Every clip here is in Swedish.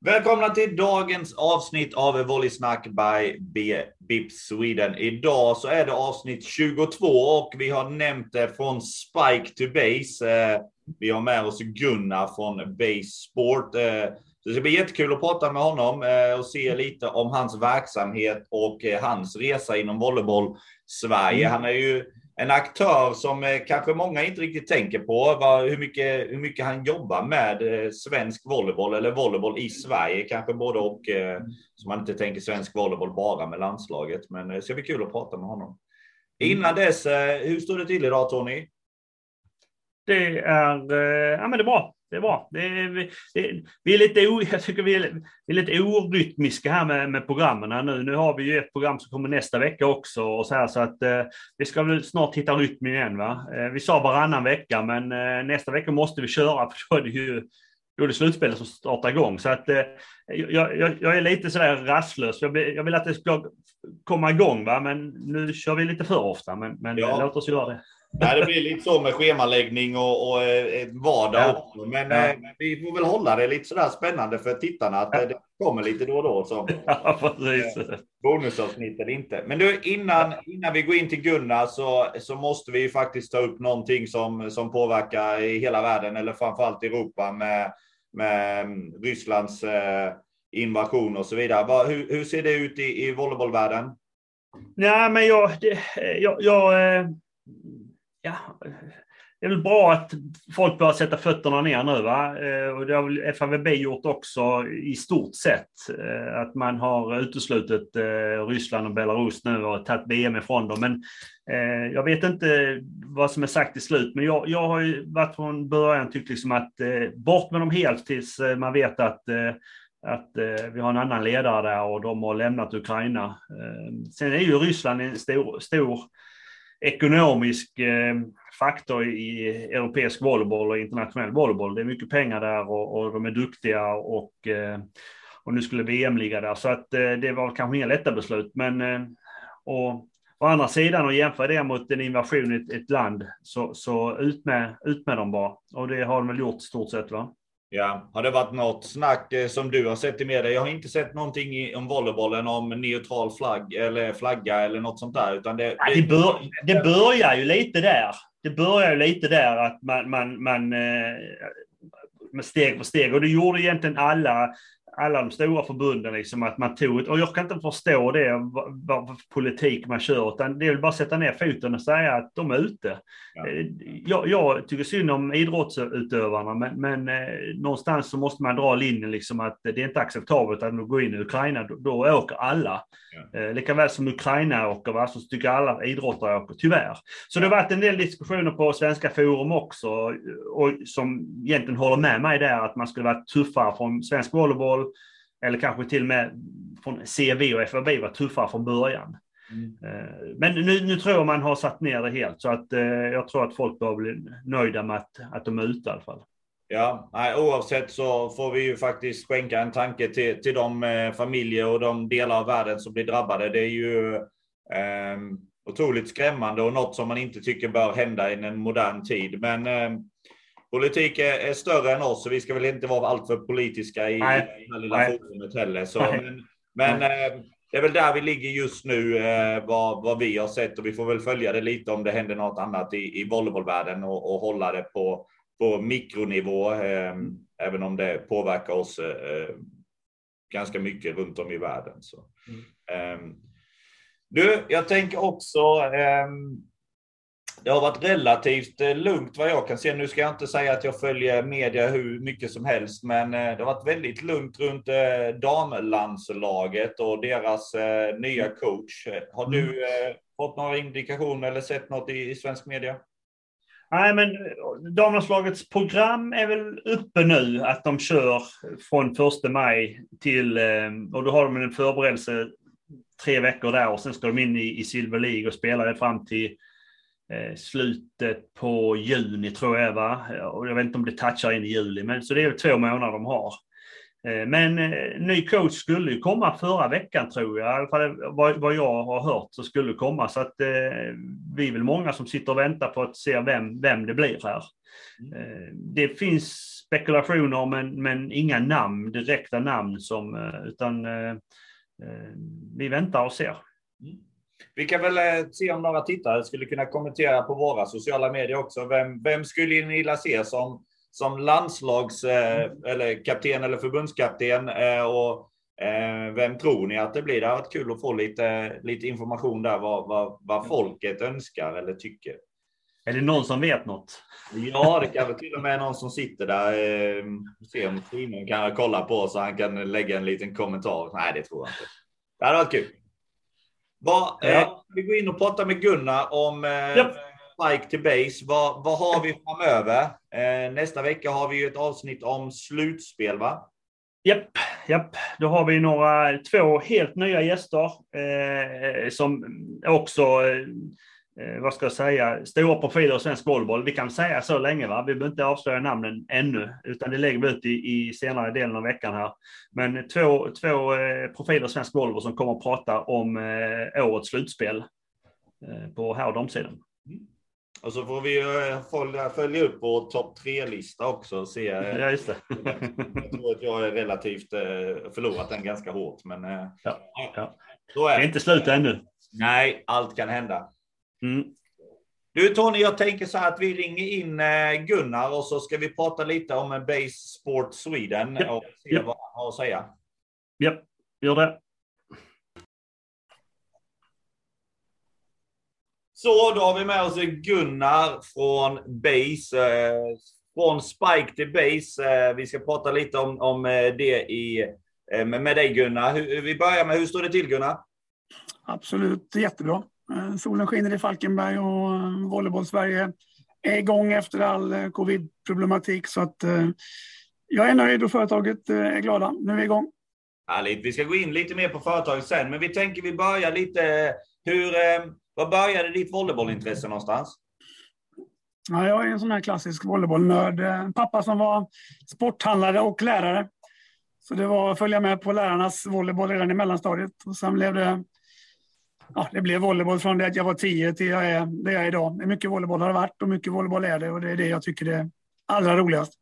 Välkomna till dagens avsnitt av Volleysnack by BIP Sweden. Idag så är det avsnitt 22 och vi har nämnt det från Spike to Base. Eh, vi har med oss Gunnar från Base Sport. Eh, Eh, det ska bli jättekul att prata med honom eh, och se lite om hans verksamhet och hans resa inom volleyboll Sverige. Mm. Han är ju en aktör som eh, kanske många inte riktigt tänker på, var, hur, mycket, hur mycket han jobbar med eh, svensk volleyboll eller volleyboll i Sverige, kanske både och. Eh, så man inte tänker svensk volleyboll bara med landslaget. Men det ska bli kul att prata med honom. Innan dess, hur står det till idag Tony? Det är, ja, men det är bra det är bra. Det är, det, vi är lite, o, jag tycker vi är, vi är lite orytmiska här med, med programmen nu. Nu har vi ju ett program som kommer nästa vecka också och så här så att eh, vi ska väl snart hitta rytmen igen. Va? Eh, vi sa varannan vecka, men eh, nästa vecka måste vi köra för då är det ju då är det slutspelet som startar igång. Så att eh, jag, jag, jag, är lite sådär rastlös. Jag, jag, vill att det ska komma igång, va? men nu kör vi lite för ofta. Men, men ja. låt oss göra det. Nej, det blir lite så med schemaläggning och, och eh, vardag ja. också. Men ja. eh, vi får väl hålla det lite sådär spännande för tittarna att ja. det kommer lite då och då. Så. Ja, precis. Eh, bonusavsnitt eller inte. Men du, innan, innan vi går in till Gunnar så, så måste vi faktiskt ta upp någonting som, som påverkar i hela världen eller framförallt Europa med, med mm, Rysslands eh, invasion och så vidare. Hur, hur ser det ut i, i volleybollvärlden? Nej, men jag, det, jag, jag eh, ja, det är väl bra att folk börjar sätta fötterna ner nu. Va? Eh, och det har väl FAVB gjort också i stort sett. Eh, att man har uteslutit eh, Ryssland och Belarus nu och tagit VM ifrån dem. Men jag vet inte vad som är sagt i slut. Men jag, jag har ju varit från början tyckt liksom att bort med dem helt tills man vet att att vi har en annan ledare där och de har lämnat Ukraina. sen är ju Ryssland en stor, stor ekonomisk eh, faktor i europeisk volleyboll och internationell volleyboll. Det är mycket pengar där och, och de är duktiga och, eh, och nu skulle VM ligga där. Så att eh, det var kanske inga lätta beslut. Men och, å andra sidan, och jämföra det mot en invasion i ett, ett, land, så, så ut, med, ut med dem bara. Och det har de väl gjort i stort sett. va? Ja, har det varit något snack eh, som du har sett i media? Jag har inte sett någonting om volleybollen om neutral flagg eller flagga eller något sånt där. Utan det, ja, det, bör, det börjar ju lite där. Det börjar ju lite där att man, man, man eh, med steg för steg. Och det gjorde egentligen alla alla de stora förbunden, liksom, att man tog Och jag kan inte förstå det, vad, vad politik man kör, utan det är väl bara att sätta ner foten och säga att de är ute. Ja. Eh, jag, jag, tycker synd om idrottsutövarna, men, men eh, någonstans så måste man dra linjen liksom att det är inte acceptabelt att de går in i Ukraina, då, då åker alla. Ja. Eh, likaväl som Ukraina åker, va, så tycker alla idrottare åker, tyvärr. Så det har varit en del diskussioner på svenska forum också, och som egentligen håller med mig där, att man skulle vara tuffare från svensk volleyboll, eller kanske till och med från CV och FAB var tuffare från början. Mm. Eh, men nu, nu, tror jag man har satt ner det helt, så att eh, jag tror att folk bör bli nöjda med att, att de är ute i alla fall. Ja, nej, oavsett så får vi ju faktiskt skänka en tanke till, till de eh, familjer och de delar av världen som blir drabbade. Det är ju eh, otroligt skrämmande och något som man inte tycker bör hända i en modern tid. Men eh, politik är, är, större än oss, så vi ska väl inte vara alltför politiska i, nej, i det här lilla forumet heller. Så, men, men eh, det är väl där vi ligger just nu, eh, vad, vad vi har sett och vi får väl följa det lite om det händer något annat i, i volleybollvärlden och, och hålla det på, på mikronivå, eh, även om det påverkar oss eh, ganska mycket runt om i världen. Så. Mm. Ehm, du, jag tänker också ehm, det har varit relativt eh, lugnt vad jag kan se. Nu ska jag inte säga att jag följer media hur mycket som helst, men eh, det har varit väldigt lugnt runt eh, damlandslaget och deras nya coach. Har du mm. fått några indikationer eller sett något i, svensk media? Nej, men damlandslagets program är väl uppe nu, att de kör från 1 maj till, och då har de en förberedelse tre veckor där och sen ska de in i, i Silver League och spela det fram till slutet på juni tror jag va? Och jag vet inte om det touchar in i juli, men så det är två månader de har. Eh, men eh, ny coach skulle ju komma förra veckan tror jag, i alla fall vad, jag har hört så skulle komma. Så att eh, vi är väl många som sitter och väntar på att se vem, vem det blir här. Mm. Det finns spekulationer men, men inga namn, direkta namn som, utan vi väntar och ser. Mm. Vi kan väl se om några tittare skulle kunna kommentera på våra sociala medier också. Vem, vem skulle ni vilja se som som landslags eh, eller kapten eller förbundskapten. Eh, och eh, vem tror ni att det blir? Det har varit kul att få lite, lite information där vad, vad, vad folket önskar eller tycker. Är det någon som vet något? Ja, det kan väl till och med någon som sitter där. Se om Simon kan kolla på så han kan lägga en liten kommentar. Nej, det tror jag inte. Det hade varit kul. Vad, ja. Vi går in och pratar med Gunnar om ja. Spike till base. Vad, vad har vi framöver? Eh, nästa vecka har vi ju ett avsnitt om slutspel, va? Japp, japp. Då har vi några, två helt nya gäster eh, som också, eh, vad ska jag säga, stora profiler i svensk volleyboll. Vi kan säga så länge, va? vi behöver inte avslöja namnen ännu, utan det lägger vi ut i, i senare delen av veckan här. Men två, två eh, profiler i svensk volleyboll som kommer att prata om eh, årets slutspel eh, på här och damsidan. Mm. Och så får vi eh, följa, följa upp vår topp tre-lista också. Se, ja, just det. jag tror att jag är relativt eh, förlorat den ganska hårt. Men ja, ja. Är det. är inte slut ännu. Nej, allt kan hända. Mm. Du Tony, jag tänker så här att vi ringer in Gunnar och så ska vi prata lite om Base Sport Sweden och se ja. vad han har att säga. Ja, gör det. Så, då har vi med oss Gunnar från Base. Eh, från Spike till Base. Eh, vi ska prata lite om, om eh, det i, med dig Gunnar. Vi börjar med, hur står det till Gunnar? Absolut jättebra. Solen skiner i Falkenberg och Volleyboll-Sverige är igång efter all covid-problematik. Så att jag är nöjd och företaget är glada. Nu är vi igång. Härligt. Vi ska gå in lite mer på företaget sen, men vi tänker vi börjar lite hur var började ditt volleybollintresse någonstans? Ja, jag är en sån här klassisk volleybollnörd. Pappa som var sporthandlare och lärare. Så det var att följa med på lärarnas volleyboll redan i mellanstadiet. Och sen blev det, ja, det blev volleyboll från det att jag var tio till jag är det jag är idag. Mycket volleyboll har det varit och mycket volleyboll är det och det är det jag tycker är allra roligast.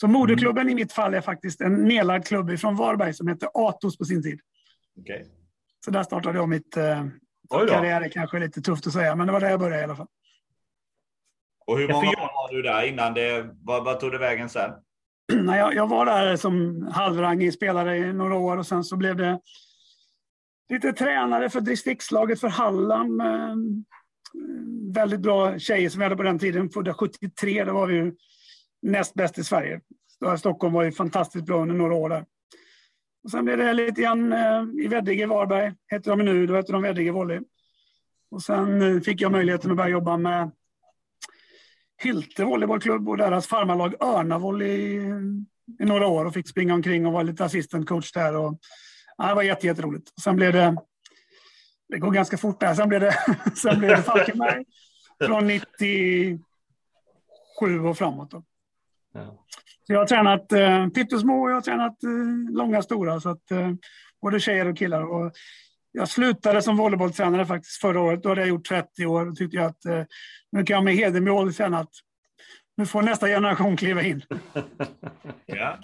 Så moderklubben mm. i mitt fall är faktiskt en nedlagd klubb från Varberg som hette Atos på sin tid. Okay. Så där startade jag mitt, eh, Karriär är kanske lite tufft att säga, men det var där jag började i alla fall. Och hur många år var du där innan det? Vad, vad tog det vägen sen? Nej, jag, jag, var där som halvrangig spelare i några år och sen så blev det lite tränare för distriktslaget för Halland. Eh, väldigt bra tjejer som vi hade på den tiden. Födda 73, då var vi ju näst bäst i Sverige. Stockholm var ju fantastiskt bra under några år där. Och sen blev det lite grann eh, i Veddige, Varberg, heter de nu, då hette de Veddige Volley. Och sen eh, fick jag möjligheten att börja jobba med Hylte volleybollklubb och deras farmarlag Örnavolley i, i några år och fick springa omkring och vara lite assistant coach där. Och, ja, det var jätteroligt. Jätte sen blev det, det går ganska fort där, sen blev det, sen blev det Falkenberg från 97 och framåt. Då. Ja. Så jag har tränat eh, pyttesmå och jag har tränat eh, långa stora. Så att, eh, både tjejer och killar. Och jag slutade som volleybolltränare faktiskt förra året. Då hade jag gjort 30 år. Då tyckte jag att eh, nu kan jag med hedermål känna att nu får nästa generation kliva in. ja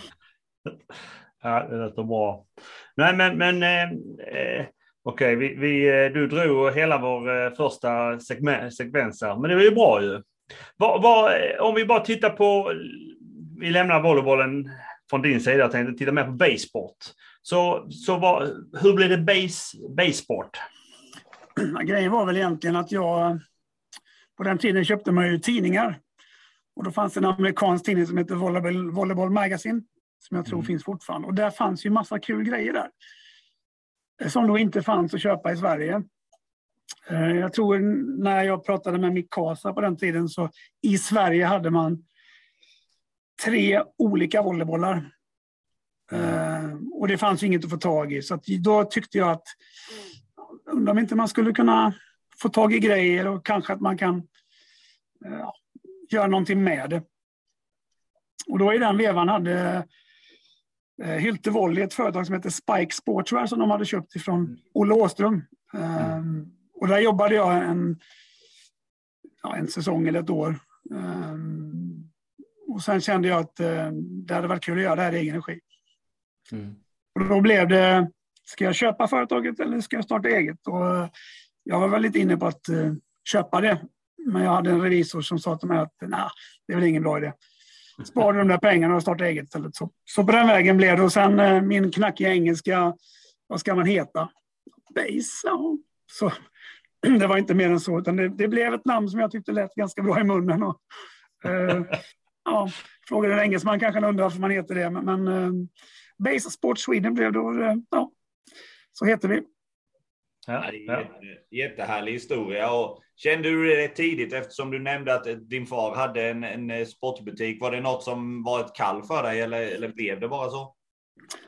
ja, det låter bra. Nej, men, men eh, eh okej, okay, vi, vi, eh, du drog hela vår eh, första sekvens här, men det var ju bra ju. Va, va, om vi bara tittar på vi lämnar volleybollen från din sida och tänkte titta mer på basesport. Så, så vad, hur blev det base, basesport? Grejen var väl egentligen att jag... På den tiden köpte man ju tidningar. Och då fanns det en amerikansk tidning som hette Volleyball, Volleyball Magazine. Som jag tror mm. finns fortfarande. Och där fanns ju massa kul grejer där. Som då inte fanns att köpa i Sverige. Eh, jag tror när jag pratade med Mikasa på den tiden så i Sverige hade man tre olika volleybollar. Uh, och det fanns inget att få tag i. Så då tyckte jag att undrar om inte man skulle kunna få tag i grejer och kanske att man kan uh, göra någonting med det. Och då i den vevan hade eh, Hylte Volley, ett företag som heter Spike Sportswear som de hade köpt ifrån mm. Olle Åström. Mm. Och där jobbade jag en, ja, en säsong eller ett år. Um, och sen kände jag att uh, det hade varit kul att göra det här i egen regi. Mm. Och då blev det, ska jag köpa företaget eller ska jag starta eget? Och uh, jag var väldigt inne på att köpa det. Men jag hade en revisor som sa till mig att nah, det är väl ingen bra idé. Spara de där pengarna och starta eget istället. Så, så på den vägen blev det. Och sen min knackiga engelska, vad ska man heta? Base, ja. Så det var inte mer än så, utan det, det, blev ett namn som jag tyckte lät ganska bra i munnen. Och, uh, ja, frågar en engelsman kanske han undrar varför man heter det, men, men uh, Base Sport Sweden blev då, uh, ja, så heter vi. Ja, ja. Jättehärlig historia. Och kände du det tidigt eftersom du nämnde att din far hade en, en eh, sportbutik? Var det något som var ett kall för dig eller, eller blev det bara så?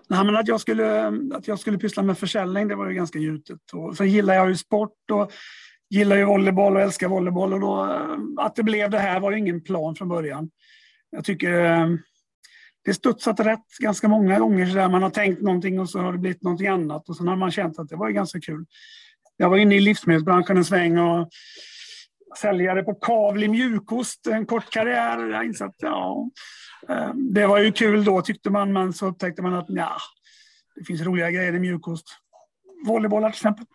Nej, men att, jag skulle, att jag skulle pyssla med försäljning, det var ju ganska gjutet. Och sen gillar jag ju sport och gillar ju volleyboll och älskar volleyboll. Och då, eh, att det blev det här var ju ingen plan från början. Jag tycker eh, det studsat rätt ganska många gånger. Så där man har tänkt någonting och så har det blivit någonting annat. Och sen har man känt att det var ganska kul. Jag var inne i livsmedelsbranschen en sväng och säljare på Kavli mjukost, en kort karriär. Insåg att ja, Ehm, det var ju kul då tyckte man, men så upptäckte man att ja, det finns roliga grejer i mjukost. Volleybollar till exempel.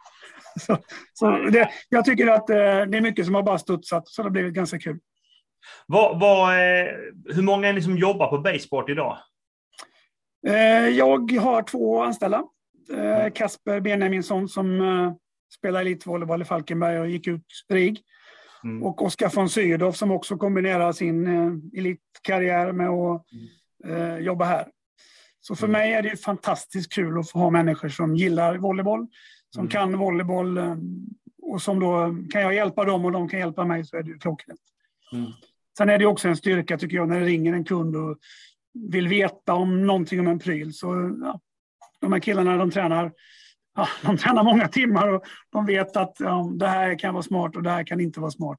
Så, så det, jag tycker att eh, det är mycket som har bara studsat, så det har blivit ganska kul. Vad, vad, eh, hur många är ni som jobbar på Baseport idag? Eh, jag har två anställda. Kasper Benjaminsson som spelar elitvolleyboll i Falkenberg och gick ut RIG. Mm. Och Oskar von Sydow som också kombinerar sin eh, elitkarriär med att eh, jobba här. Så för mm. mig är det fantastiskt kul att få ha människor som gillar volleyboll, som mm. kan volleyboll eh, och som då kan jag hjälpa dem och de kan hjälpa mig så är det ju klockrent. Mm. Sen är det också en styrka tycker jag när det ringer en kund och vill veta om någonting om en pryl. Så ja, de här killarna de tränar ja, de tränar många timmar och de vet att ja, det här kan vara smart och det här kan inte vara smart.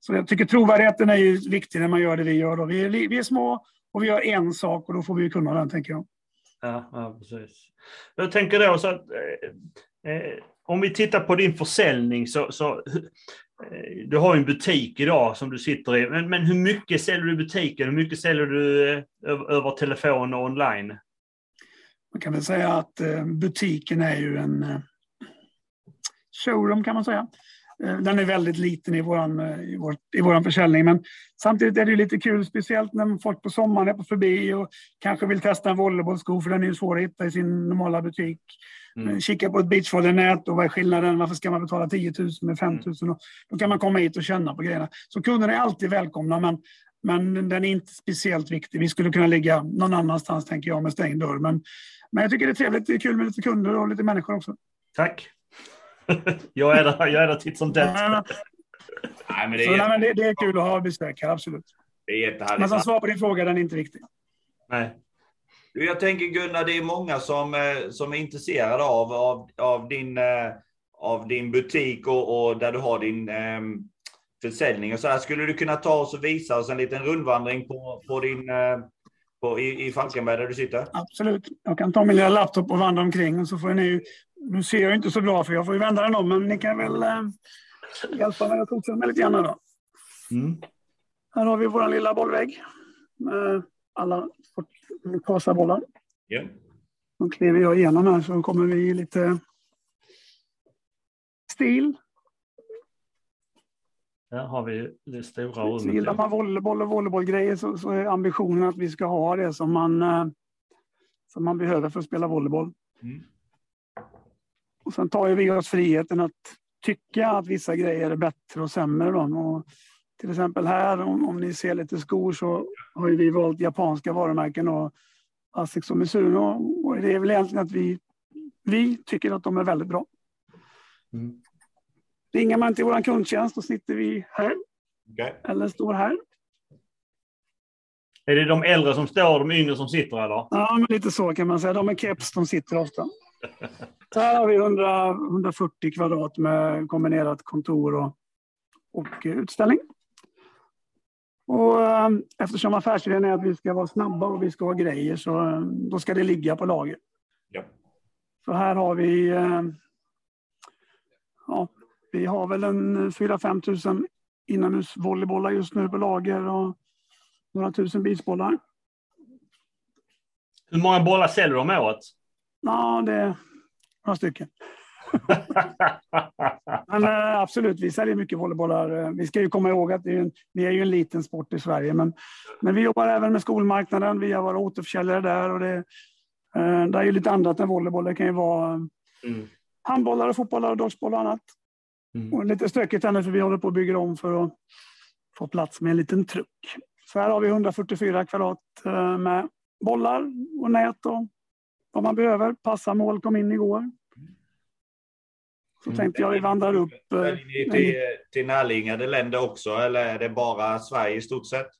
Så jag tycker trovärdigheten är ju viktig när man gör det vi gör. Då. Vi, är, vi är små och vi gör en sak och då får vi ju kunna den, tänker jag. Ja, ja precis. Jag tänker då så att eh, eh, om vi tittar på din försäljning så, så eh, du har en butik idag som du sitter i, men, men hur mycket säljer du i butiken? Hur mycket säljer du eh, över, över telefon och online? Man kan väl säga att eh, butiken är ju en eh, showroom kan man säga. Eh, den är väldigt liten i vår i vår, i våran försäljning, men samtidigt är det lite kul, speciellt när folk på sommaren är på förbi och kanske vill testa en volleybollsko, för den är ju svår att hitta i sin normala butik. Mm. Kika på ett beachvolleynät och vad är skillnaden? Varför ska man betala 10 000 med 5 000? Mm. Då kan man komma hit och känna på grejerna. Så kunderna är alltid välkomna, men, men den är inte speciellt viktig. Vi skulle kunna ligga någon annanstans, tänker jag, med stängd dörr. Men men jag tycker det är trevligt. Det är kul med lite kunder och lite människor också. Tack. jag är där, jag är där titt som tätt. Nej, men det, är... Så, nej, men det, det, är kul att ha besök här, absolut. Det är jättehärligt. Men som svar på din fråga, den är inte viktig. Nej. Jag tänker Gunnar, det är många som, eh, som är intresserade av, av, av, din, eh, av din butik och, och där du har din um, försäljning. Och så här. Skulle du kunna ta oss och visa oss en liten rundvandring på, på din uh, på, i, i Falkenberg där du sitter? Absolut. Jag kan ta min lilla laptop och vandra omkring och så får ni... Nu ser jag inte så bra för jag får ju vända den om, men ni kan väl äh, hjälpa mig att fortsätta med lite grann då. Mm. Här har vi vår lilla bollvägg med alla Kasa-bollar. Yeah. Då kliver jag igenom här så kommer vi i lite stil. Där har vi det stora rummet. Gillar man volleyboll och volleybollgrejer så, så är ambitionen att vi ska ha det som man, eh, som man behöver för att spela volleyboll. Mm. Och sen tar vi oss friheten att tycka att vissa grejer är bättre och sämre. Då. Och till exempel här, om, om ni ser lite skor, så har vi valt japanska varumärken. Och Asics och Mizuno. Och det är väl egentligen att vi, vi tycker att de är väldigt bra. Mm. Ringer man till vår kundtjänst, då sitter vi här. Okay. Eller står här. Är det de äldre som står och de yngre som sitter? Eller? Ja, men lite så kan man säga. De är keps, de sitter ofta. Så här har vi 100, 140 kvadrat med kombinerat kontor och, och utställning. Och eh, eftersom affärsidén är att vi ska vara snabba och vi ska ha grejer så eh, då ska det ligga på lager. Ja. Så här har vi, eh, ja, vi har väl en 4-5 tusen inomhusvolleybollar just nu på lager och några tusen beachbollar. Hur många bollar säljer du om året? Ja, det är några stycken. men äh, absolut, vi säljer mycket volleybollar. Vi ska ju komma ihåg att är en, vi är ju en liten sport i Sverige, men, men vi jobbar även med skolmarknaden. Vi har våra återförsäljare där och det, det är ju lite annat än volleyboll. Det kan ju vara mm. handbollar, och fotbollar, och dodgeball och annat. Mm. Och lite stökigt här nu för vi håller på att bygga om för att få plats med en liten truck. Så här har vi 144 kvadrat äh, med bollar och nät och vad man behöver. Passa mål kom in igår. Så mm. tänkte jag vi vandrar upp. Väljer ni till, till närliggande länder också eller är det bara Sverige i stort sett?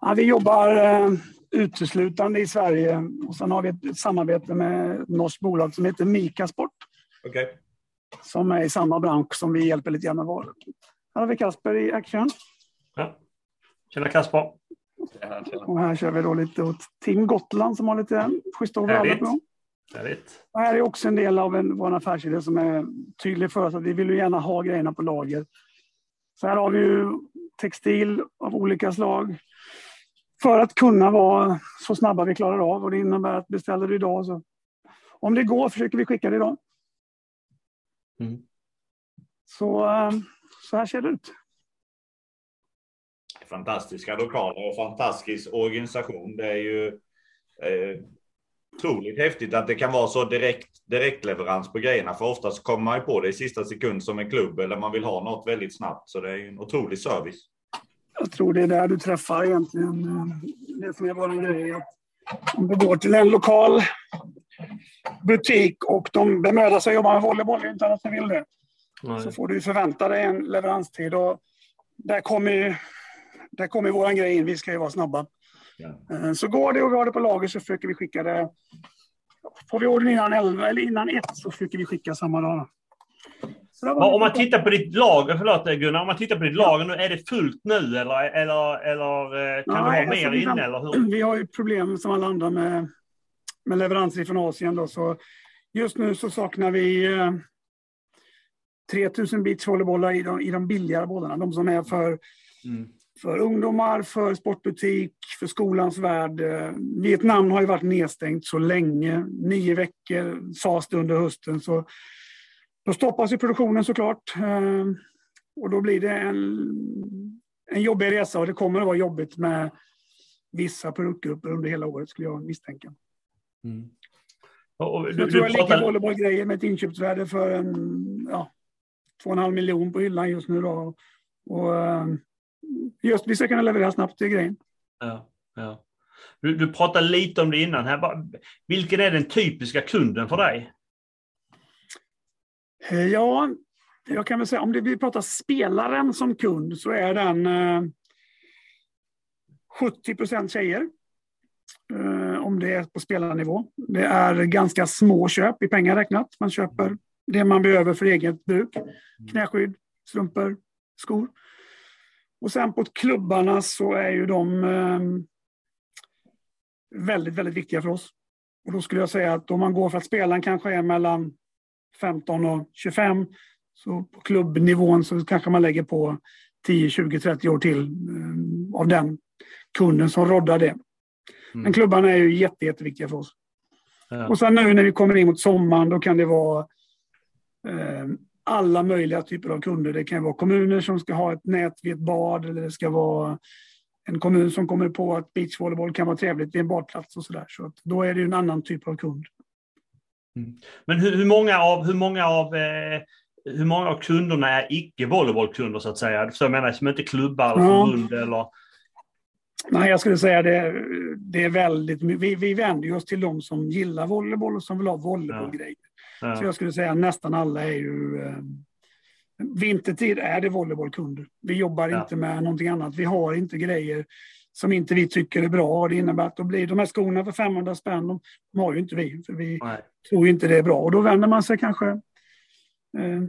Ja, vi jobbar eh, uteslutande i Sverige och sen har vi ett, ett samarbete med ett norskt bolag som heter Mika Sport. Okay. Som är i samma bransch som vi hjälper lite grann med varor. Här har vi Kasper i action. Ja. Tjena Kasper. Och här kör vi då lite åt Team Gotland som har lite schyssta overaller på. Härligt. Och här är också en del av en, vår affärsidé som är tydlig för oss att vi vill ju gärna ha grejerna på lager. Så här har vi ju textil av olika slag. För att kunna vara så snabba vi klarar av och det innebär att beställer du idag så om det går försöker vi skicka det idag. Mm. Så, eh, så här ser det ut. Fantastiska lokaler och fantastisk organisation. Det är ju eh, otroligt häftigt att det kan vara så direkt direktleverans på grejerna. För oftast kommer man ju på det i sista sekund som en klubb eller man vill ha något väldigt snabbt. Så det är en otrolig service. Jag tror det är där du träffar egentligen eh, det som är vår grej. Om du går till en lokal butik och de bemödar sig att jobba med volleyboll utan att de vill det. Nej. Så får du förvänta dig en leveranstid. Och där kommer, där kommer vår grej in. Vi ska ju vara snabba. Ja. Eh, så går det och vi har det på lager så försöker vi skicka det. Får vi ordern innan 11 eller innan 1 så försöker vi skicka samma dag. om man tittar på ditt lager, förlåt Gunnar, om man tittar på ditt lager nu, är det fullt nu eller, eller, eller eh, kan ja, du ha mer alltså, inne? Eller hur? Vi har ju problem som alla andra med, med leveranser från Asien. Då, så just nu så saknar vi eh, 3000 beachvolleybollar i de, i de billigare bollarna. De som är för mm för ungdomar, för sportbutik, för skolans värld. Vietnam har ju varit nedstängt så länge, nio veckor sades det under hösten. Så då stoppas ju produktionen såklart. Eh, och då blir det en, en jobbig resa och det kommer att vara jobbigt med vissa produktgrupper under hela året skulle jag misstänka. Mm. Och, du, jag tror jag pratar... ligger volleybollgrejer med ett inköpsvärde för en, ja, 2,5 miljon på hyllan just nu. Då. Och, eh, just vi ska kunna leverera snabbt till grejen. Ja, ja. Du, du pratade lite om det innan. Här. Vilken är den typiska kunden för dig? Eh, ja, jag kan väl säga om det, vi pratar spelaren som kund så är den eh, 70 procent tjejer. Eh, om det är på spelarnivå. Det är ganska små köp i pengar räknat. Man köper det man behöver för eget bruk. Knäskydd, strumpor, skor. Och sen på klubbarna så är ju de eh, väldigt, väldigt viktiga för oss. Och då skulle jag säga att om man går för att spelaren kanske är mellan 15 och 25 så på klubbnivån så kanske man lägger på 10, 20, 30 år till eh, av den kunden som roddar det. Mm. Men klubbarna är ju jätte, jätteviktiga för oss. Ja. Och sen nu när vi kommer in mot sommaren då kan det vara eh, alla möjliga typer av kunder. Det kan vara kommuner som ska ha ett nät vid ett bad eller det ska vara en kommun som kommer på att beachvolleyboll kan vara trevligt vid en badplats och sådär. Så, då är det en annan typ av kund. Mm. Men hur, hur, många av, hur många av eh, hur många av kunderna är icke volleybollkunder så att säga? Så jag menar som inte klubbar eller ja. förbund eller? Nej, jag skulle säga det, det är väldigt vi, vi vänder oss till de som gillar volleyboll och som vill ha volleybollgrejer. Ja. Så jag skulle säga nästan alla är ju... Eh, vintertid är det volleybollkunder. Vi jobbar ja. inte med någonting annat. Vi har inte grejer som inte vi tycker är bra. Det innebär att då blir de här skorna för 500 spänn, de, de har ju inte vi. För vi Nej. tror inte det är bra. Och då vänder man sig kanske eh,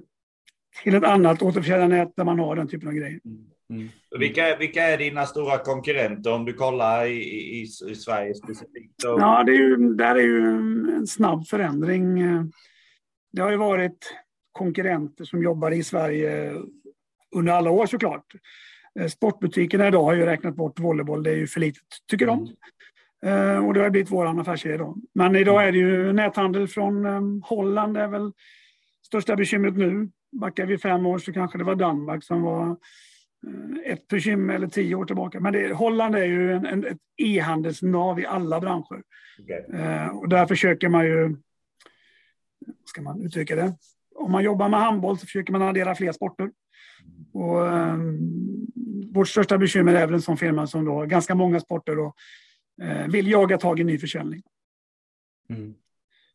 till ett annat återförsäljarnät där man har den typen av grejer. Mm. Mm. Vilka, vilka är dina stora konkurrenter om du kollar i, i, i Sverige specifikt? Ja, det är ju, där är ju en snabb förändring. Det har ju varit konkurrenter som jobbar i Sverige under alla år såklart. Sportbutikerna idag har ju räknat bort volleyboll, det är ju för litet, tycker de. Mm. Och det har blivit vår affärsidé då. Men idag är det ju näthandel från Holland är väl största bekymret nu. Backar vi fem år så kanske det var Danmark som var Eh, ett bekymmer eller tio år tillbaka. Men det, Holland är ju en, en, ett e-handelsnav i alla branscher. Okay. Eh, och där försöker man ju, ska man uttrycka det, om man jobbar med handboll så försöker man addera fler sporter. Och, eh, vårt största bekymmer är väl en sån firma som då har ganska många sporter och eh, vill jaga tag i ny försäljning. Mm.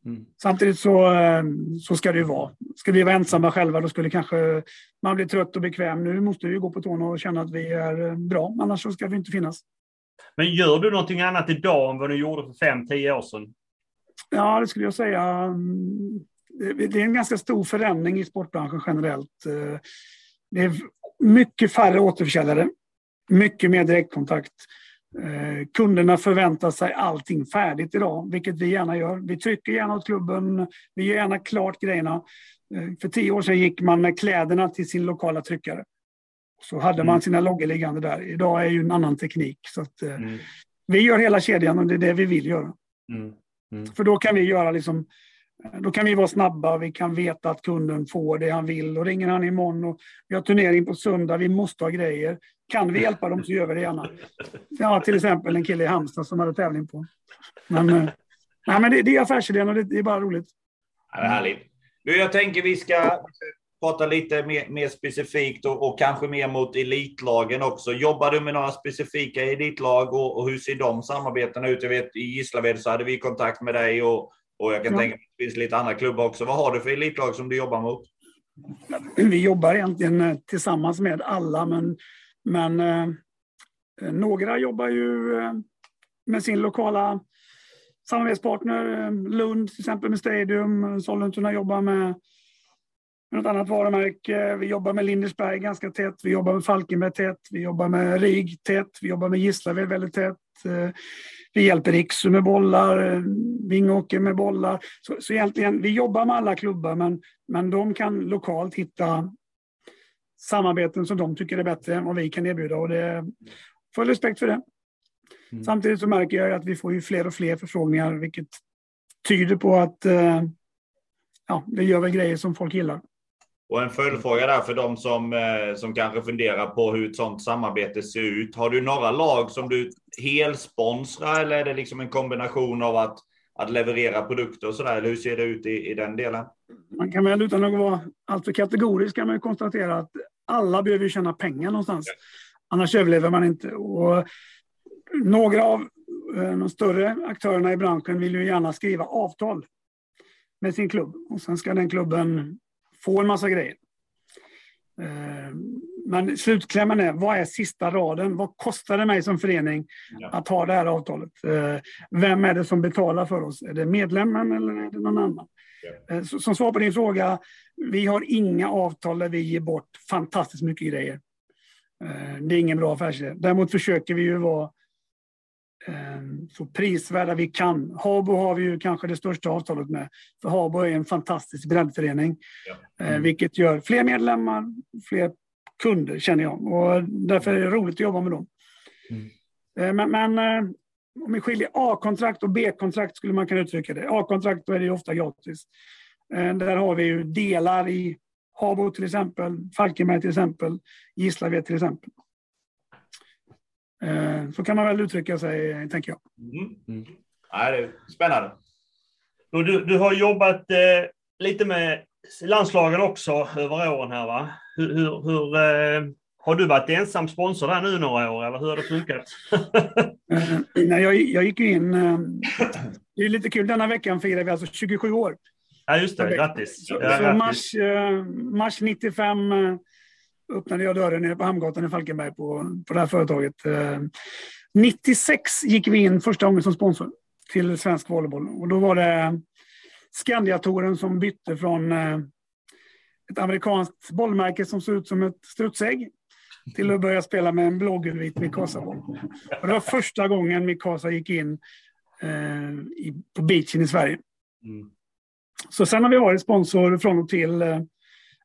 Mm. Samtidigt så, eh, så ska det ju vara. Ska vi vara ensamma själva då skulle kanske man bli trött och bekväm. Nu måste vi gå på tårna och känna att vi är eh, bra, annars så ska vi inte finnas. Men gör du någonting annat idag än vad du gjorde för fem, tio år sedan? Ja, det skulle jag säga. Det är en ganska stor förändring i sportbranschen generellt. Eh, det är mycket färre återförsäljare, mycket mer direktkontakt. Eh, kunderna förväntar sig allting färdigt idag, vilket vi gärna gör. Vi trycker gärna åt klubben, vi gör gärna klart grejerna. Eh, för tio år sedan gick man med kläderna till sin lokala tryckare. Så hade man mm. sina loggor liggande där. Idag är ju en annan teknik. Så att, eh, mm. Vi gör hela kedjan och det är det vi vill göra. Mm. Mm. För då kan vi göra liksom då kan vi vara snabba, vi kan veta att kunden får det han vill och ringer han imorgon och vi har turnering på söndag, vi måste ha grejer. Kan vi hjälpa dem så gör vi det gärna. Ja, till exempel en kille i Halmstad som hade tävling på. Men, eh, nej, men det, det är affärsidén och det, det, är bara roligt. Ja, härligt. Du, jag tänker vi ska prata lite mer, mer specifikt och, och, kanske mer mot elitlagen också. Jobbar du med några specifika elitlag och, och hur ser de samarbetena ut? Jag vet i Gislaved så hade vi kontakt med dig och och jag kan ja. tänka mig att det finns lite andra klubbar också. Vad har du för elitlag som du jobbar mot? Vi jobbar egentligen eh, tillsammans med alla, men, men eh, några jobbar ju eh, med sin lokala samarbetspartner. Eh, Lund till exempel med Stadium, Sollentuna jobbar med något annat varumärke. Vi jobbar med Lindesberg ganska tätt. Vi jobbar med Falkenberg tätt. Vi jobbar med RIG tätt. Vi jobbar med Gislaved väldigt tätt. Eh, vi hjälper Riksu med bollar, eh, Vingåker med bollar. Så, så egentligen, vi jobbar med alla klubbar, men, men de kan lokalt hitta samarbeten som de tycker är bättre än vad vi kan erbjuda. Och det får respekt för det. Mm. Samtidigt så märker jag att vi får ju fler och fler förfrågningar, vilket tyder på att eh, ja, vi gör väl grejer som folk gillar. Och en följdfråga där för de som, eh, som kanske funderar på hur ett sådant samarbete ser ut. Har du några lag som du helsponsrar eller är det liksom en kombination av att, att leverera produkter och sådär? Eller hur ser det ut i, i den delen? Man kan väl utan att vara alltför kategorisk kan man konstatera att alla behöver tjäna pengar någonstans. Ja. Annars överlever man inte. Och några av eh, de större aktörerna i branschen vill ju gärna skriva avtal med sin klubb. Och sen ska den klubben få en massa grejer. Eh, men slutklämmen är, vad är sista raden? Vad kostar det mig som förening att ha det här avtalet? Eh, vem är det som betalar för oss? Är det medlemmen eller är det någon annan? Ja. Eh, som svar på din fråga, vi har inga avtal där vi ger bort fantastiskt mycket grejer. Det är ingen bra affärsidé. Däremot försöker vi ju vara Ehm, så prisvärda vi kan. Habo har vi ju kanske det största avtalet med. För Habo är en fantastisk breddförening. Ja. Mm. Vilket gör fler medlemmar, fler kunder känner jag. Och därför är det roligt att jobba med dem. Mm. Men, men eh, om vi skiljer A-kontrakt och B-kontrakt skulle man kunna uttrycka det. A-kontrakt då är det ofta gratis. Eh, där har vi ju delar i Habo till exempel, Falkenberg till exempel, Gislaved till exempel. Eh, så kan man väl uttrycka sig, tänker jag. Mm. Mm. Ja, det är spännande. Du, du har jobbat eh, lite med landslagen också över åren här, va? Hur, hur, hur eh, har du varit ensam sponsor där nu några år, eller hur har det funkat? eh, nej, jag, jag gick ju in... Eh, det är lite kul, denna veckan firar vi alltså 27 år. Ja, just det. Grattis. Så, ja, så Mars, eh, mars 95 öppnade jag dörren nere på Hamngatan i Falkenberg på, på det här företaget. 96 eh, gick vi in första gången som sponsor till svensk volleyboll. Och då var det Scandiatoren som bytte från ett amerikanskt bollmärke som såg ut som ett strutsägg till att börja spela med en blågulvit Mikasa-boll. Det var första gången Mikasa gick in eh, i, på beachen i Sverige. Mm. Så sen har vi varit sponsor från och till, eh,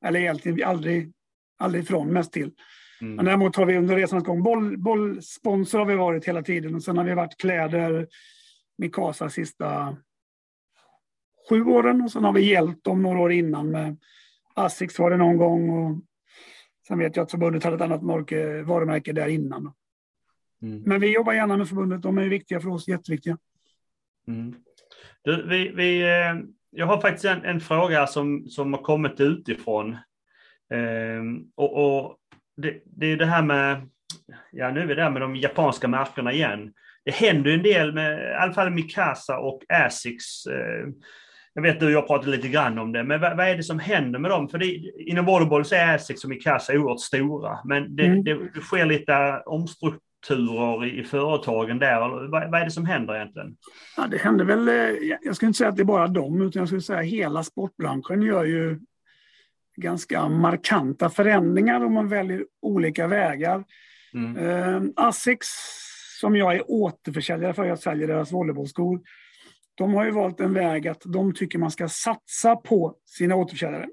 eller egentligen aldrig, aldrig från, mest till. Mm. Men däremot har vi under resans gång, boll, bollsponsor har vi varit hela tiden och sen har vi varit kläder, Mikasa sista sju åren och sen har vi hjälpt dem några år innan med Asics var det någon gång och sen vet jag att förbundet hade ett annat varumärke där innan. Mm. Men vi jobbar gärna med förbundet, de är viktiga för oss, jätteviktiga. Mm. Du, vi, vi, eh, jag har faktiskt en, en, fråga som, som har kommit utifrån. Eh, och, och det, det, är det här med, ja nu är vi där med de japanska märkena igen. Det händer en del med i alla fall Mikasa och Asics. Eh, jag vet du och jag pratade lite grann om det, men vad, vad är det som händer med dem? För det, inom volleyboll så är Asics och Mikasa oerhört stora, men det, mm. det, det sker lite omstrukturer i, i företagen där. Vad, vad, är det som händer egentligen? Ja, det händer väl, eh, jag skulle inte säga att det är bara dem, utan jag skulle säga att hela sportbranschen gör ju ganska markanta förändringar om man väljer olika vägar. Mm. Uh, Asics, som jag är återförsäljare för, jag säljer deras volleybollskor, de har ju valt en väg att de tycker man ska satsa på sina återförsäljare.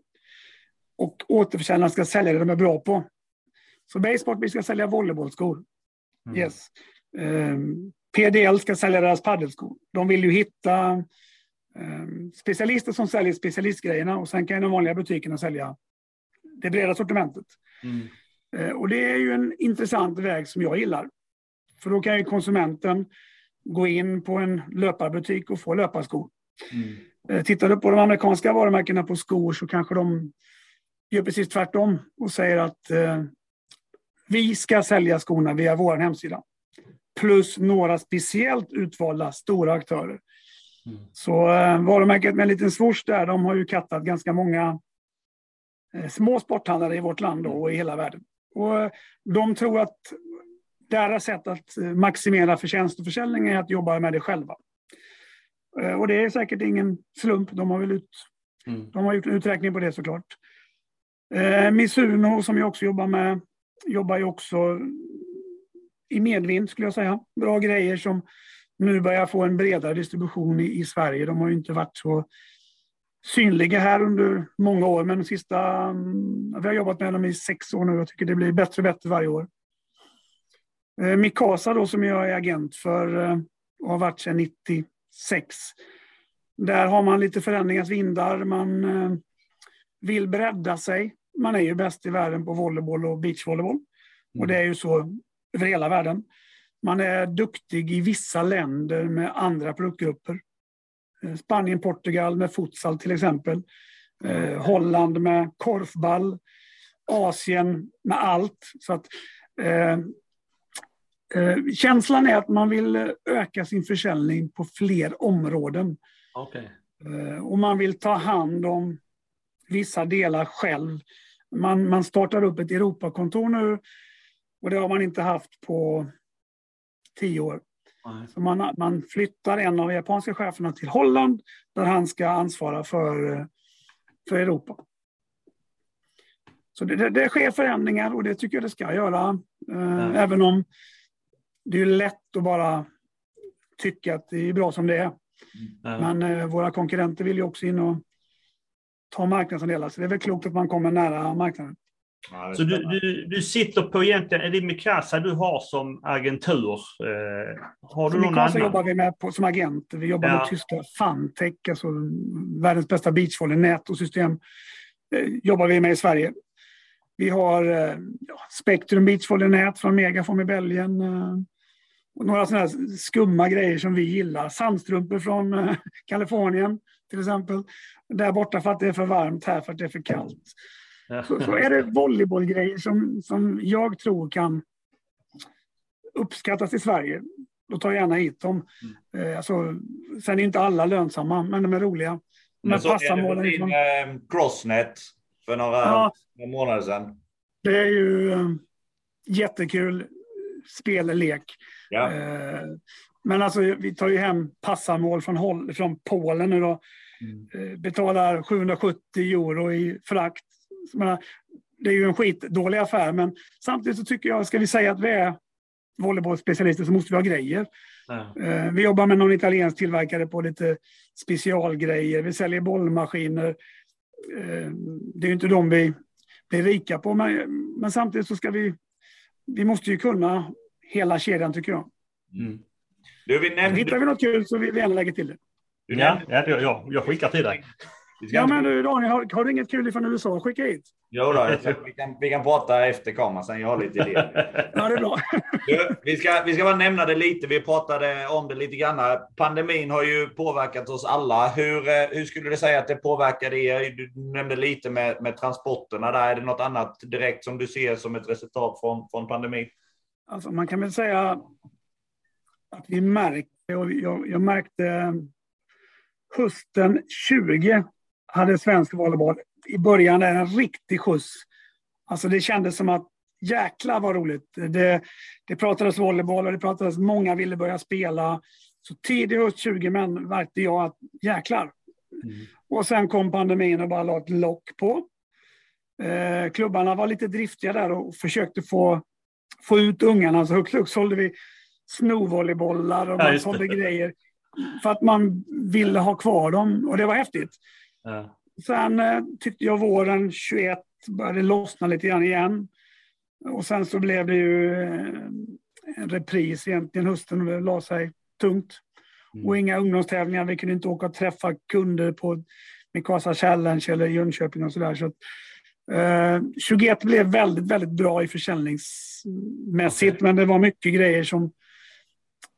Och återförsäljarna ska sälja det de är bra på. Så Baseport, vi ska sälja volleybollskor. Mm. Yes. Um, ehm, PDL ska sälja deras paddelskor. De vill ju hitta um, specialister som säljer specialistgrejerna och sen kan de vanliga butikerna sälja det breda sortimentet. Mm. Uh, och det är ju en intressant väg som jag gillar. För då kan ju konsumenten gå in på en löparbutik och få löparskor. Mm. Eh, tittar du på de amerikanska varumärkena på skor så kanske de gör precis tvärtom och säger att eh, vi ska sälja skorna via vår hemsida. Plus några speciellt utvalda stora aktörer. Mm. Så eh, varumärket med en liten swoosh där, de har ju kattat ganska många eh, små sporthandlare i vårt land och i hela världen. Och eh, de tror att deras sätt att maximera förtjänst och försäljning är att jobba med det själva. Eh, och det är säkert ingen slump. De har väl ut, mm. de har gjort en uträkning på det såklart. Eh, Misuno som jag också jobbar med, jobbar ju också i medvind skulle jag säga. Bra grejer som nu börjar få en bredare distribution i, i Sverige. De har ju inte varit så synliga här under många år, men de sista... Mm, vi har jobbat med dem i sex år nu. Jag tycker det blir bättre och bättre varje år. Eh, Mikasa då som jag är agent för eh, och har varit sedan 96. Där har man lite förändringars vindar. Man eh, vill bredda sig. Man är ju bäst i världen på volleyboll och beachvolleyboll. Och det är ju så över hela världen. Man är duktig i vissa länder med andra produktgrupper. Spanien, Portugal med futsal till exempel. Holland med korfball. Asien med allt. Så att, Eh, känslan är att man vill öka sin försäljning på fler områden. Okay. Eh, och man vill ta hand om vissa delar själv. Man, man startar upp ett Europakontor nu och det har man inte haft på tio år. Så man, man flyttar en av japanska cheferna till Holland där han ska ansvara för, för Europa. Så det, det, det sker förändringar och det tycker jag det ska göra. Eh, även om det är lätt att bara tycka att det är bra som det är. Mm. Men eh, våra konkurrenter vill ju också in och ta marknadsandelar, så det är väl klokt att man kommer nära marknaden. Ja, så du, du, du sitter på egentligen, är det Mikasa du har som agentur? Eh, har du någon Mikasa annan? jobbar vi med på, som agent. Vi jobbar ja. med tyska Fantech, alltså världens bästa beachvolley-nät och system. Eh, jobbar vi med i Sverige. Vi har eh, Spektrum beachvolley-nät från Megaform i Belgien. Eh, och några sådana skumma grejer som vi gillar. Sandstrumpor från eh, Kalifornien till exempel. Där borta för att det är för varmt, här för att det är för kallt. Så, så är det volleybollgrejer som, som jag tror kan uppskattas i Sverige. Då tar jag gärna hit dem. Mm. Alltså, sen är inte alla lönsamma, men de är roliga. Men så är det din eh, Crossnet för några, ja, månader sedan. Det är ju eh, jättekul spellek. Ja. Eh, men alltså, vi tar ju hem passarmål från, från Polen nu då. Mm. Eh, betalar 770 euro i frakt. det är ju en skitdålig affär, men samtidigt så tycker jag, ska vi säga att vi är volleybollspecialister så måste vi ha grejer. Eh, vi jobbar med någon italiensk tillverkare på lite specialgrejer. Vi säljer bollmaskiner. Eh, det är inte de vi blir rika på, men, men samtidigt så ska vi... Vi måste ju kunna hela kedjan tycker jag. Mm. Du, vi nämnde... Hittar vi något kul så vill vi gärna lägga till det. Ja, ja, ja, jag skickar till dig. Ja, men du Daniel, har, har, du inget kul från USA? Skicka hit. Jo då, vi, kan, vi kan prata efter kameran sen. Jag har lite idéer. ja, det är bra. Du, vi, ska, vi ska bara nämna det lite. Vi pratade om det lite grann. Pandemin har ju påverkat oss alla. Hur, eh, hur skulle du säga att det påverkade er? Du nämnde lite med, med transporterna där. Är det något annat direkt som du ser som ett resultat från, från pandemin? Alltså, man kan väl säga att vi märkte, och jag, jag märkte hösten 20 hade svensk volleyboll i början en riktig skjuts. Alltså det kändes som att jäkla vad roligt. Det, det pratades volleyboll och det pratades, många ville börja spela. Så tidig höst 20 män märkte jag att jäklar. Mm. Och sen kom pandemin och bara la ett lock på. Eh, klubbarna var lite driftiga där och försökte få, få ut ungarna. Så högt upp sålde vi snovolleybollar och man ja, sålde grejer. För att man ville ha kvar dem och det var häftigt. Ja. Sen eh, tyckte jag våren 21 började lossna lite grann igen. Och sen så blev det ju eh, en repris egentligen hösten la sig tungt. Mm. Och inga ungdomstävlingar. Vi kunde inte åka och träffa kunder på Mikasa Challenge eller Jönköping och sådär. Så, eh, 21 blev väldigt, väldigt bra i försäljningsmässigt, okay. men det var mycket grejer som,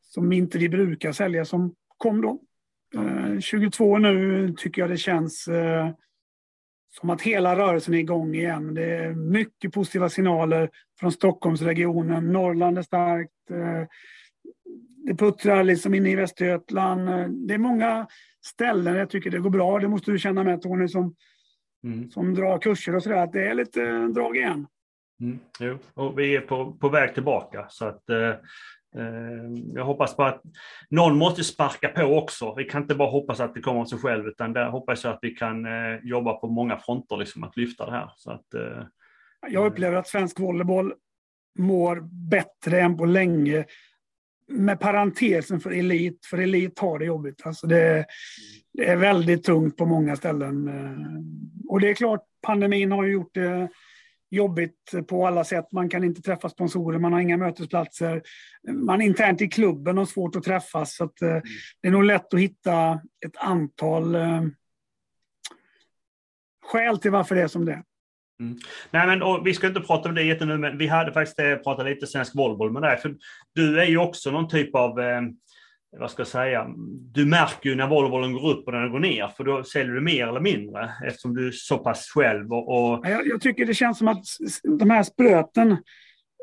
som inte vi brukar sälja som kom då. 22 eh, nu tycker jag det känns eh, som att hela rörelsen är igång igen. Det är mycket positiva signaler från Stockholmsregionen. Norrland är starkt. Eh, det puttrar liksom inne i Västergötland. Det är många ställen jag tycker det går bra. Det måste du känna med Tony som, mm. som drar kurser och sådär. Att det är lite drag igen. Mm, jo, och vi är på, på väg tillbaka. Så att, Eh, Ehm, jag hoppas på att någon måste sparka på också. Vi kan inte bara hoppas att det kommer av sig själv, utan där hoppas jag att vi kan eh, jobba på många fronter, liksom, att lyfta det här. Så att, eh, jag upplever att svensk volleyboll mår bättre än på länge. Med parentesen för elit, för elit har det jobbigt. Alltså det, det är väldigt tungt på många ställen. Ehm, och det är klart, pandemin har gjort det jobbigt på alla sätt. Man kan inte träffa sponsorer, man har inga mötesplatser. Man internt i klubben har svårt att träffas. Så att, eh, det är nog lätt att hitta ett antal eh, skäl till varför det är som det är. Mm. Nej, men, vi ska inte prata om det jättenu, men vi hade faktiskt eh, pratat lite svensk volleyboll med dig. För du är ju också någon typ av eh, vad ska jag säga, du märker ju när volleybollen går upp och när den går ner, för då säljer du mer eller mindre eftersom du är så pass själv. Och, och... Jag, jag, tycker det känns som att de här spröten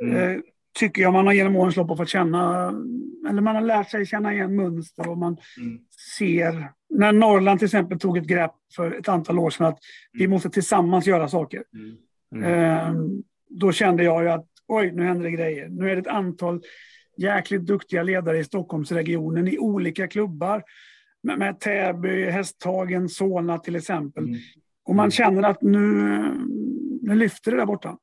mm. eh, tycker jag man har genom årens lopp fått känna, eller man har lärt sig känna igen mönster och man mm. ser, när Norrland till exempel tog ett grepp för ett antal år sedan att vi mm. måste tillsammans göra saker. Mm. Eh, då kände jag ju att oj, nu händer det grejer. Nu är det ett antal jäkligt duktiga ledare i Stockholmsregionen i olika klubbar. Med, med Täby, Hästhagen, Solna till exempel. Mm. Och man känner att nu, nu lyfter det där borta.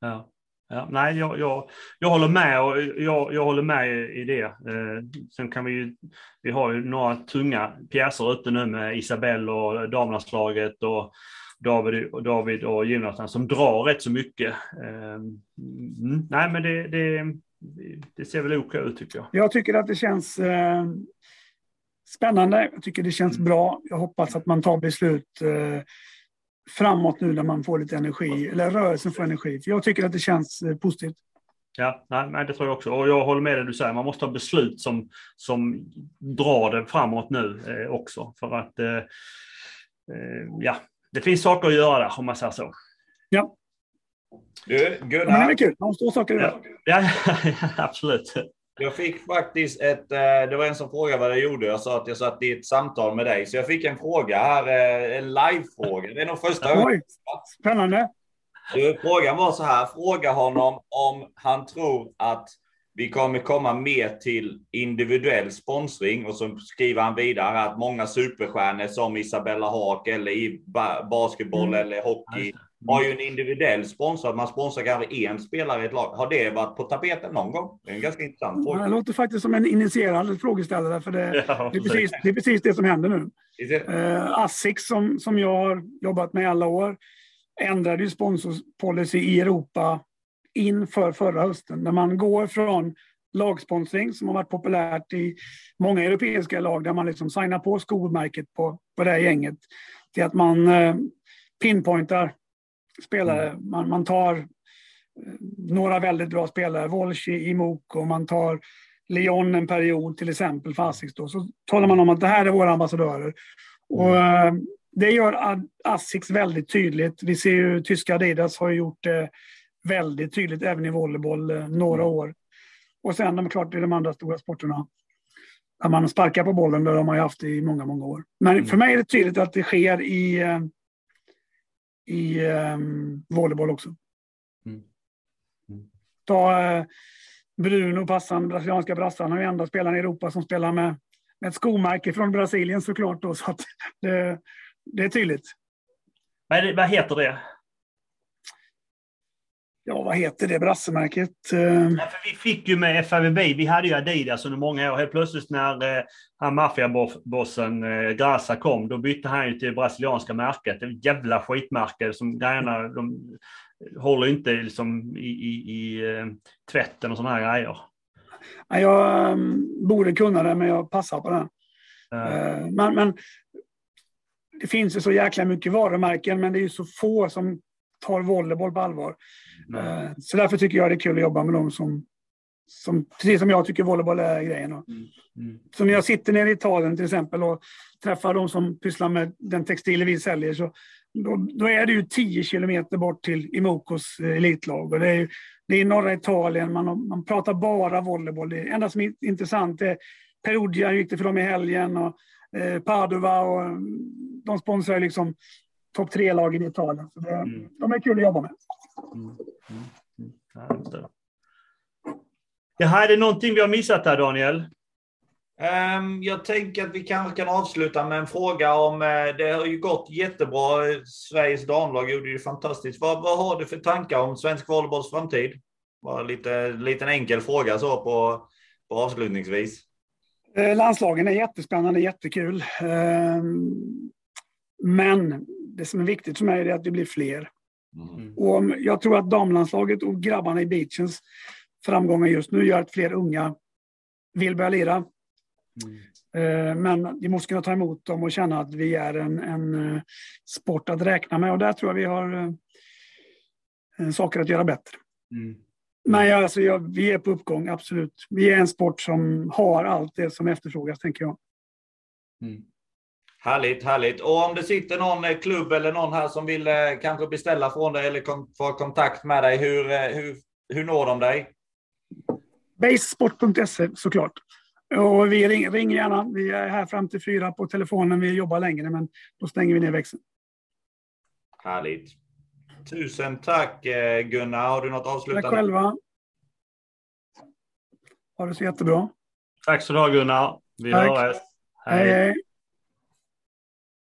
Ja. Ja, nej, jag, jag, jag håller med och jag, jag håller med i det. Eh, sen kan vi ju, vi har ju några tunga pjäser ute nu med Isabelle och damlandslaget och David, och David och Jonathan som drar rätt så mycket. Eh, mm, nej, men det, det, det ser väl OK ut tycker jag. Jag tycker att det känns eh, spännande. Jag tycker det känns bra. Jag hoppas att man tar beslut eh, framåt nu när man får lite energi, eller rörelsen får energi. För jag tycker att det känns eh, positivt. Ja, nej, det tror jag också. Och jag håller med dig du säger. Man måste ha beslut som, som drar det framåt nu eh, också. För att eh, eh, ja, det finns saker att göra där om man säger så. Ja. Du, Gunnar. Men det är kul. Man måste ha saker ja. ja, ja, absolut. Jag fick faktiskt ett, eh, det var en som frågade vad jag gjorde. Jag sa att jag satt i ett samtal med dig. Så jag fick en fråga här, eh, en live-fråga. Det är nog första Oj, Spännande. Du, frågan var så här, fråga honom om han tror att vi kommer komma mer till individuell sponsring och så skriver han vidare att många superstjärnor som Isabella Haak eller i basketboll mm. eller hockey har ju en individuell sponsor. Man sponsrar kanske en spelare i ett lag. Har det varit på tapeten någon gång? Det är en ganska intressant fråga. Det låter faktiskt som en initierad frågeställare. För det, ja, det, är precis, det är precis det som händer nu. Uh, Asics som, som jag har jobbat med i alla år ändrade ju sponsorpolicy i Europa inför förra hösten. När man går från lagsponsring som har varit populärt i många europeiska lag där man liksom signar på skomärket på, på det här gänget till att man eh, pinpointar spelare. Mm. Man, man tar eh, några väldigt bra spelare, Volci, Imoko, man tar Leon en period till exempel för Asics då. Så talar man om att det här är våra ambassadörer. Och, mm. eh, det gör Asics väldigt tydligt. Vi ser ju tyska Adidas har gjort det väldigt tydligt även i volleyboll eh, några mm. år. Och sen de, klart i de andra stora sporterna. Där man sparkar på bollen, det har man ju haft i många, många år. Men mm. för mig är det tydligt att det sker i, i um, volleyboll också. Mm. Mm. Ta uh, Bruno Passan, brasilianska brassan, han är enda spelaren i Europa som spelar med, med ett skomärke från Brasilien såklart. Då, så att det, det är tydligt. Vad, vad heter det? Ja, vad heter det brassemärket? Ja, för vi fick ju med FAVB, vi hade ju Adidas under många år. Helt plötsligt när eh, han maffiabossen eh, Grasa kom, då bytte han ju till brasilianska märket. Det jävla skitmärke som grejerna, de håller inte liksom i, i, i eh, tvätten och sådana här grejer. Jag um, borde kunna det, men jag passar på det. Uh. men, men det finns ju så jäkla mycket varumärken, men det är ju så få som tar volleyboll på allvar. Mm. Så därför tycker jag det är kul att jobba med dem som, som precis som jag tycker volleyboll är grejen. Mm. Mm. Så när jag sitter nere i Italien till exempel och träffar de som pysslar med den textil vi säljer så då, då, är det ju 10 kilometer bort till Imokos eh, elitlag. Och det, är, det är norra Italien, man, man pratar bara volleyboll. Det enda som är intressant är Perugia, hur gick det för dem i helgen? Och, eh, Padova och de sponsrar liksom topp tre-lagen i Italien. Så det, mm. De är kul att jobba med. Mm. Mm. Mm. Ja, Jaha, är det någonting vi har missat här, Daniel? Um, jag tänker att vi kanske kan avsluta med en fråga om, uh, det har ju gått jättebra. Sveriges damlag gjorde ju fantastiskt. Vad, vad har du för tankar om svensk volleybolls framtid? Bara lite liten enkel fråga så på, på avslutningsvis. Eh, landslagen är jättespännande, jättekul. Ehm, men det som är viktigt för mig är att det blir fler. Mm. Och jag tror att damlandslaget och grabbarna i beachens framgångar just nu gör att fler unga vill börja lira. Mm. Eh, men vi måste kunna ta emot dem och känna att vi är en, en eh, sport att räkna med. Och där tror jag vi har eh, saker att göra bättre. Mm. Men jag, alltså, jag, vi är på uppgång, absolut. Vi är en sport som har allt det som efterfrågas, tänker jag. Mm. Härligt, härligt. Och om det sitter någon eh, klubb eller någon här som vill eh, kanske beställa från dig eller få kontakt med dig, hur, eh, hur, hur når de dig? Basesport.se såklart. Och vi ring, ring gärna. Vi är här fram till fyra på telefonen. Vi jobbar längre, men då stänger vi ner växeln. Härligt. Tusen tack Gunnar. Har du något avslutande? Tack själva. Ha det så jättebra. Tack så du ha Gunnar. Vi tack. hörs. hej. hej.